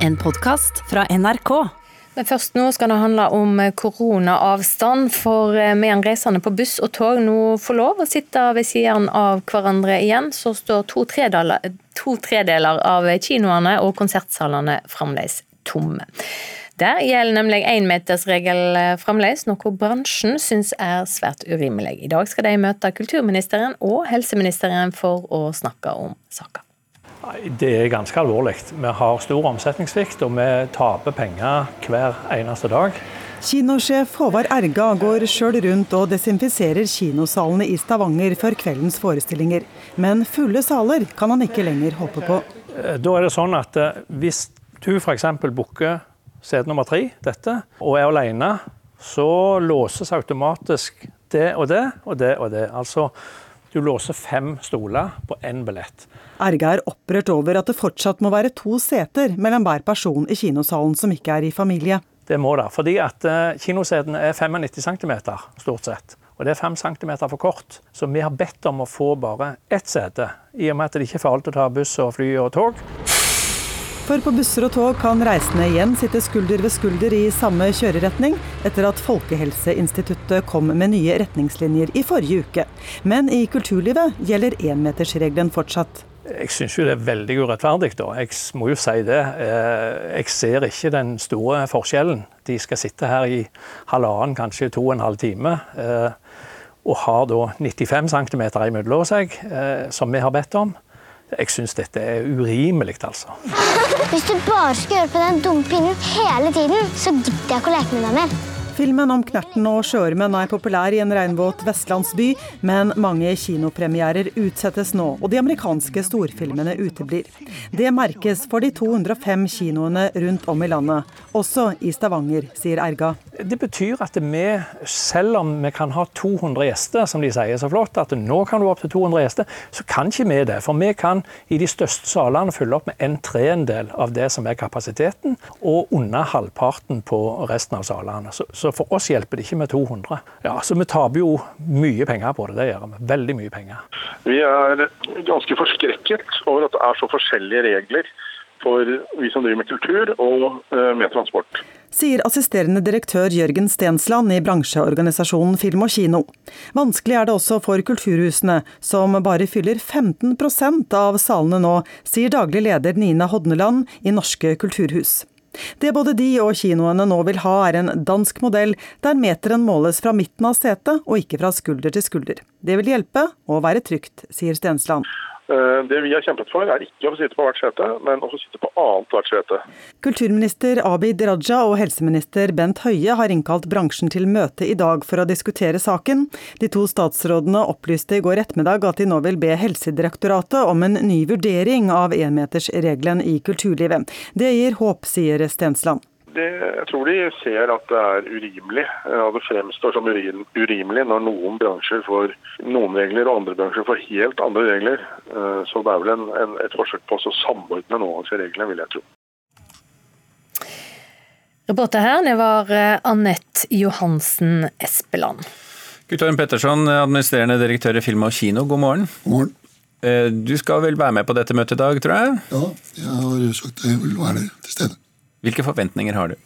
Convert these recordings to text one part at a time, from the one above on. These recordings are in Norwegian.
en podkast fra NRK. Men først nå skal det handle om koronaavstand. For eh, medan reisende på buss og tog nå får lov å sitte ved siden av hverandre igjen, så står to tredeler, to tredeler av kinoene og konsertsalene fremdeles tomme. Der gjelder nemlig énmetersregel fremdeles, noe bransjen syns er svært urimelig. I dag skal de møte kulturministeren og helseministeren for å snakke om saka. Det er ganske alvorlig. Vi har stor omsetningssvikt, og vi taper penger hver eneste dag. Kinosjef Håvard Erga går sjøl rundt og desinfiserer kinosalene i Stavanger før kveldens forestillinger. Men fulle saler kan han ikke lenger håpe på. Da er det sånn at eh, hvis du f.eks. booker sete nummer tre, dette, og er alene, så låses automatisk det og det og det og det. Altså, du låser fem stoler på én billett. Erge er opprørt over at det fortsatt må være to seter mellom hver person i kinosalen som ikke er i familie. Det må det, fordi at uh, kinosetene er 95 cm stort sett. Og det er 5 cm for kort. Så vi har bedt om å få bare ett sete, i og med at det ikke er farlig å ta buss og fly og tog. For på busser og tog kan reisende igjen sitte skulder ved skulder i samme kjøreretning, etter at Folkehelseinstituttet kom med nye retningslinjer i forrige uke. Men i kulturlivet gjelder énmetersregelen fortsatt. Jeg syns jo det er veldig urettferdig, da. Jeg må jo si det. Eh, jeg ser ikke den store forskjellen. De skal sitte her i halvannen, kanskje to og en halv time. Eh, og har da 95 cm imellom seg, eh, som vi har bedt om. Jeg syns dette er urimelig, altså. Hvis du bare skal høre på den dumme pinnen hele tiden, så gidder jeg ikke å leke med deg mer. Filmen om Knerten og sjøormen er populær i en regnvåt vestlandsby, men mange kinopremierer utsettes nå, og de amerikanske storfilmene uteblir. Det merkes for de 205 kinoene rundt om i landet, også i Stavanger, sier Erga. Det betyr at vi, selv om vi kan ha 200 gjester, som de sier så flott, at nå kan du opp til 200 gjester, så kan ikke vi det. For vi kan i de største salene fylle opp med en tredjedel av det som er kapasiteten, og under halvparten på resten av salene. Så, så for oss hjelper det ikke med 200. Ja, Så vi taper jo mye penger på det. Det gjør vi. Veldig mye penger. Vi er ganske forskrekket over at det er så forskjellige regler for vi som driver med kultur og eh, med transport sier assisterende direktør Jørgen Stensland i bransjeorganisasjonen Film og Kino. Vanskelig er det også for kulturhusene, som bare fyller 15% av salene nå, sier daglig leder Nina Hodneland i Norske kulturhus. Det både de og kinoene nå vil ha, er en dansk modell der meteren måles fra midten av setet og ikke fra skulder til skulder. Det vil hjelpe og være trygt, sier Stensland. Eh, det vi har kjempet for, er ikke å sitte på hvert sete, men å sitte på annet hvert sete. Kulturminister Abid Raja og helseminister Bent Høie har innkalt bransjen til møte i dag for å diskutere saken. De to statsrådene opplyste i går ettermiddag at de nå vil be Helsedirektoratet om en ny vurdering av enmetersregelen i kulturlivet. Det gir håp, sier Stensland. Det, jeg tror de ser at det er urimelig. og det fremstår som urimelig når noen bransjer får noen regler og andre bransjer får helt andre regler. Eh, så det er vel en, en, et forsøk på å samordne noen av disse reglene, vil jeg tro. Reporter her, det var Annette Anette Johansen Espeland. Guttorm Petterson, administrerende direktør i Film og Kino, god morgen. God morgen. Eh, du skal vel være med på dette møtet i dag, tror jeg? Ja, jeg har sagt at jeg vil være til stede. Hvilke forventninger har du?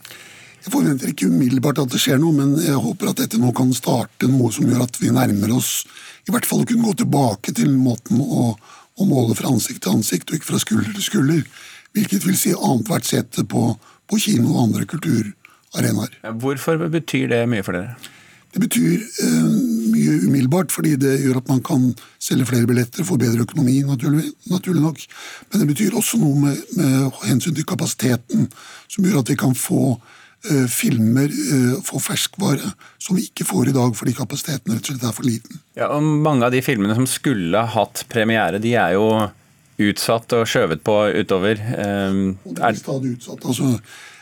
Jeg forventer ikke umiddelbart at det skjer noe, men jeg håper at dette nå kan starte noe som gjør at vi nærmer oss i hvert fall å kunne gå tilbake til måten å, å måle fra ansikt til ansikt, og ikke fra skulder til skulder. Hvilket vil si annethvert sete på, på kino og andre kulturarenaer. Hvorfor betyr det mye for dere? Det betyr eh, mye umiddelbart, fordi det gjør at man kan selge flere billetter, få bedre økonomi, naturlig, naturlig nok. Men det betyr også noe med, med, hensyn til kapasiteten, som gjør at vi kan få eh, filmer, eh, få ferskvare, som vi ikke får i dag fordi kapasiteten rett og slett er for liten. Ja, og Mange av de filmene som skulle hatt premiere, de er jo utsatt og skjøvet på utover. Um, og det er stadig utsatt. Altså,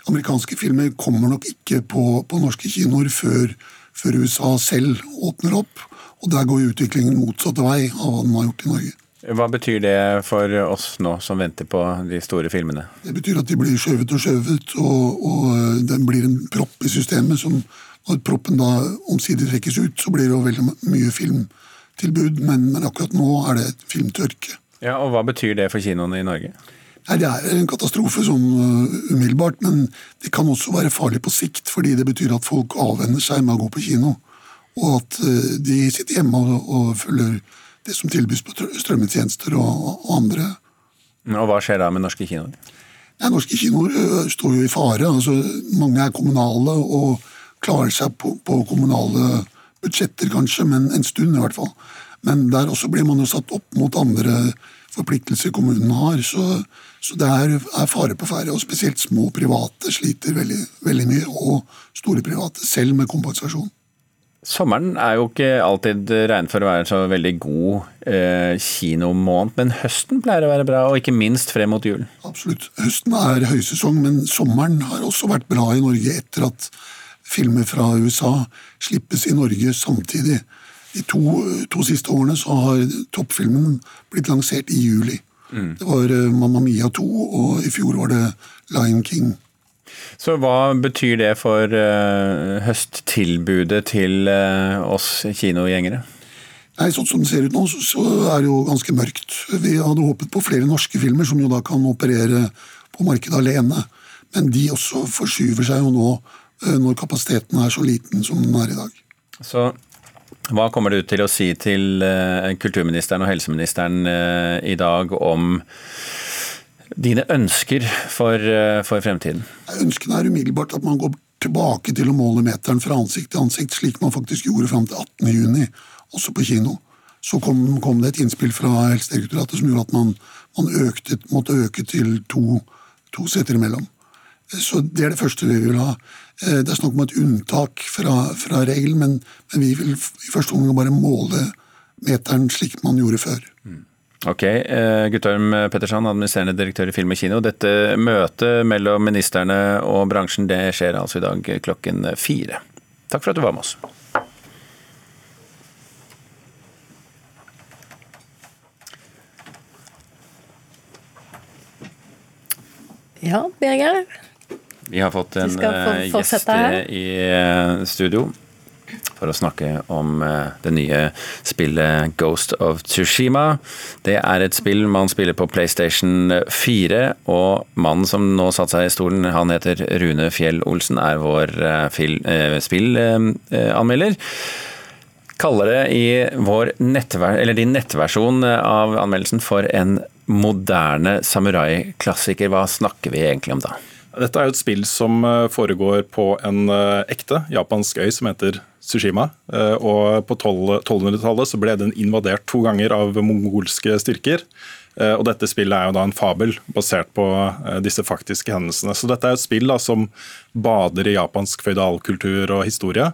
amerikanske filmer kommer nok ikke på, på norske kinoer før før USA selv åpner opp. Og der går utviklingen motsatte vei av hva den har gjort i Norge. Hva betyr det for oss nå som venter på de store filmene? Det betyr at de blir skjøvet og skjøvet, og, og den det blir en propp i systemet som Når proppen da omsider trekkes ut, så blir det jo veldig mye filmtilbud, men, men akkurat nå er det filmtørke. Ja, og Hva betyr det for kinoene i Norge? Nei, Det er en katastrofe sånn uh, umiddelbart, men det kan også være farlig på sikt. Fordi det betyr at folk avvenner seg med å gå på kino. Og at uh, de sitter hjemme og, og følger det som tilbys på strømmetjenester og, og andre. Og hva skjer da med norske kinoer? Nei, norske kinoer uh, står jo i fare. altså Mange er kommunale og klarer seg på, på kommunale budsjetter, kanskje, men en stund i hvert fall. Men der også blir man jo satt opp mot andre forpliktelser kommunen har. Så, så det er, er, fare på ferde. Og spesielt små private sliter veldig, veldig mye. Og store private, selv med kompensasjon. Sommeren er jo ikke alltid regnet for å være en så veldig god eh, kinomåned, men høsten pleier å være bra, og ikke minst frem mot jul. Absolutt. Høsten er høysesong, men sommeren har også vært bra i Norge etter at filmer fra USA slippes i Norge samtidig. De to, to siste årene så har toppfilmen blitt lansert i juli. Mm. Det var uh, Mamma Mia 2, og i fjor var det Lion King. Så hva betyr det for uh, høsttilbudet til uh, oss kinogjengere? Nei, Sånn som det ser ut nå, så, så, er det jo ganske mørkt. Vi hadde håpet på flere norske filmer som jo da kan operere på markedet alene. Men de også forskyver seg jo nå når kapasiteten er så liten som den er i dag. Så hva kommer du til å si til eh, kulturministeren og helseministeren eh, i dag om dine ønsker for, eh, for fremtiden? Ønskene er umiddelbart at man går tilbake til å måle meteren fra ansikt til ansikt, slik man faktisk gjorde fram til 18.6, også på kino. Så kom, kom, det et innspill fra Helsedirektoratet som gjorde at man, man økte, måtte øke til to, to seter imellom. Så Det er det første vi vil ha. Eh, det er snakk om et unntak fra, fra regelen, men, men, vi vil i første omgang bare måle meteren slik man gjorde før. Mm. Ok, eh, Guttorm Petterson, administrerende direktør i Film og Kino. Dette møtet mellom ministerne og bransjen det skjer altså i dag klokken fire. Takk for at du var med oss. Ja, Birger? Vi har fått en eh, gjest i eh, studio for å snakke om eh, det nye spillet Ghost of Tsushima. Det er et spill man spiller på PlayStation 4, og mannen som nå satte seg i stolen, han heter Rune Fjell Olsen, er vår spillanmelder. Kaller det i vår nettver din nettversjon av anmeldelsen for en moderne samurai-klassiker. Hva snakker vi egentlig om da? Dette er jo et spill som eh, foregår på en eh, ekte japansk øy som heter Tsushima. Eh, og på 1200-tallet så ble den invadert to ganger av mongolske styrker. Og dette spillet er jo da en fabel basert på disse faktiske hendelsene. Så dette er et spill da som bader i japansk føydalkultur og historie.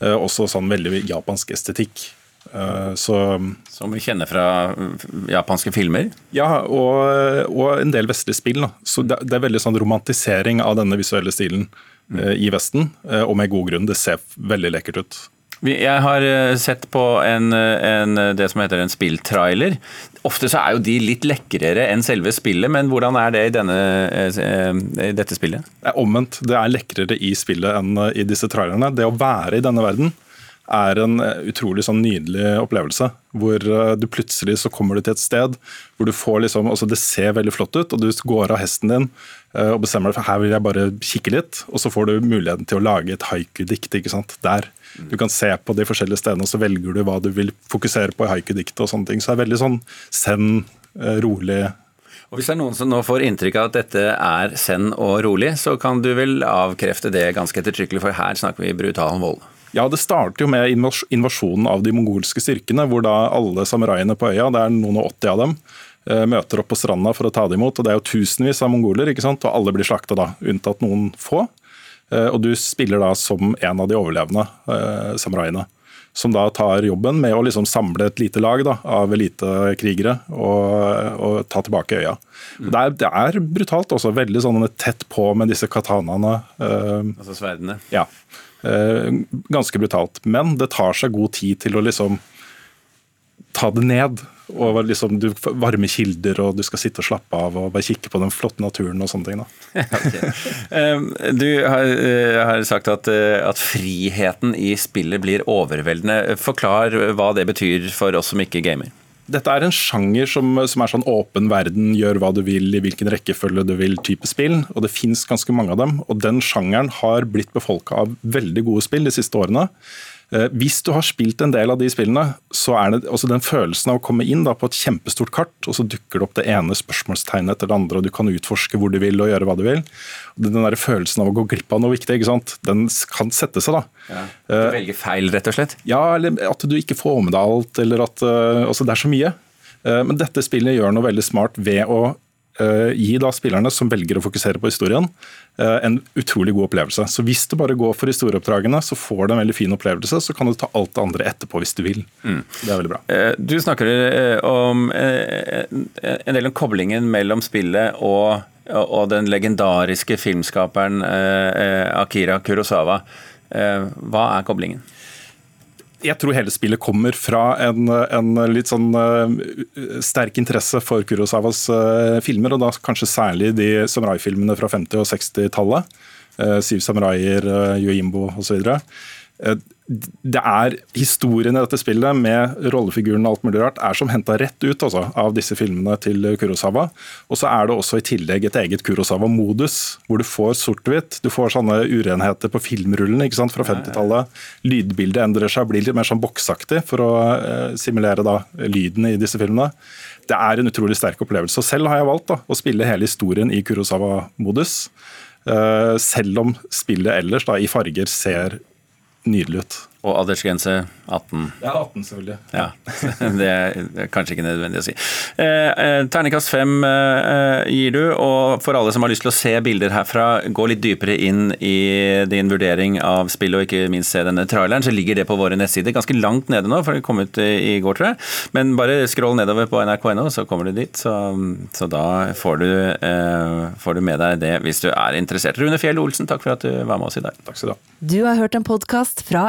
Også sånn veldig japansk estetikk. Eh, så, Som vi kjenner fra japanske filmer? Ja, og, og en del vestlige spill. Da. Så det, det, er veldig sånn romantisering av denne visuelle stilen mm. i Vesten, og med god grunn. Det ser veldig lekkert ut. Jeg har sett på en, en, det som heter en spilltrailer. Ofte så er jo de litt lekrere enn selve spillet, men hvordan er det i, denne, i dette spillet? Det er omvendt. Det er lekrere i spillet enn i disse trailerne. Det å være i denne verden er en eh, utrolig sånn nydelig opplevelse. Hvor eh, du plutselig så kommer du til et sted hvor du får liksom altså Det ser veldig flott ut, og du går av hesten din eh, og bestemmer deg for her vil jeg bare kikke litt. Og så får du muligheten til å lage et haiku-dikt ikke sant, der. Du kan se på de forskjellige stedene, og så velger du hva du vil fokusere på i haiku-diktet. og sånne ting. Så det er veldig sånn zen, rolig. Og Hvis det er noen som nå får inntrykk av at dette er send og rolig, så kan du vel avkrefte det ganske ettertrykkelig, for her snakker vi brutal vold. Ja, Det starter jo med invasjonen av de mongolske styrkene, hvor da alle samuraiene på øya, det er noen og 80 av dem, eh, møter opp på stranda for å ta dem imot. og Det er jo tusenvis av mongoler, ikke sant? og alle blir slakta da, unntatt noen få. Eh, og Du spiller da som en av de overlevende eh, samuraiene. Som da tar jobben med å liksom samle et lite lag da, av elitekrigere og, og, ta tilbake øya. Mm. Det, er, det, er, brutalt også. Veldig sånn tett på med disse katanaene. Altså sverdene? Ja. Eh, ganske brutalt. Men det tar seg god tid til å liksom ta det ned. Og liksom, du Varme kilder, og du skal sitte og slappe av og bare kikke på den flotte naturen og sånne ting. okay. Du har, eh, har sagt at, eh, at, friheten i spillet blir overveldende. Forklar hva det betyr for oss som ikke gamer. Dette er en sjanger som, som, er sånn åpen verden, gjør hva du vil, i hvilken rekkefølge du vil, type spill. Og det fins ganske mange av dem. Og den sjangeren har blitt befolka av veldig gode spill de siste årene. Eh, hvis du har spilt en del av de spillene, så er det også den følelsen av å komme inn da, på et kjempestort kart, og så dukker det opp det ene spørsmålstegnet etter det andre, og du kan utforske hvor du vil og gjøre hva du vil. Den der følelsen av å gå glipp av noe viktig, ikke sant? den kan sette seg. da. Ja. Du eh, velger feil, rett og slett? Ja, eller at du ikke får med deg alt, eller at uh, altså Det er så mye. Men dette spillet gjør noe veldig smart ved å gi da spillerne som velger å fokusere på historien, Eh, en utrolig god opplevelse. Så hvis du bare går for historieoppdragene, så får du en veldig fin opplevelse. Så kan du ta alt det andre etterpå hvis du vil. Mm. Det er veldig bra. Eh, du snakker eh, om en del om koblingen mellom spillet og, og den legendariske filmskaperen Akira Kurosawa. Hva er koblingen? Jeg tror hele spillet kommer fra en, en litt sånn uh, sterk interesse for Kurosawas uh, filmer, og da kanskje særlig de samurai-filmene fra 50- og 60-tallet. Uh, Syv samuraier, Yoimbo osv det er historien i dette spillet med rollefiguren og alt mulig rart er som henta rett ut altså, av disse filmene til Kurosawa. Og så er det også i tillegg et eget Kurosawa-modus, hvor du får sort-hvitt. Du får sånne urenheter på filmrullen ikke sant, fra 50-tallet. Lydbildet endrer seg, blir litt mer sånn boksaktig for å uh, simulere da, lyden i disse filmene. Det er en utrolig sterk opplevelse. og Selv har jeg valgt da, å spille hele historien i Kurosawa-modus. Uh, selv om spillet ellers da, i farger ser nydelig ut. Og aldersgrense 18. Ja, 18 selvfølgelig. Ja, det er kanskje ikke nødvendig å si. Eh, eh, terningkast fem eh, gir du, og for alle som har lyst til å se bilder herfra, gå litt dypere inn i din vurdering av spillet, og ikke minst se denne traileren, så ligger det på våre nettsider. Ganske langt nede nå, for det kom ut i går, tror jeg. Men bare scroll nedover på nrk.no, så kommer du dit. Så, så da får du, eh, får du, med deg det hvis du er interessert. Rune Fjell Olsen, takk for at du var med oss i dag. Takk skal du ha. Du har hørt en podkast fra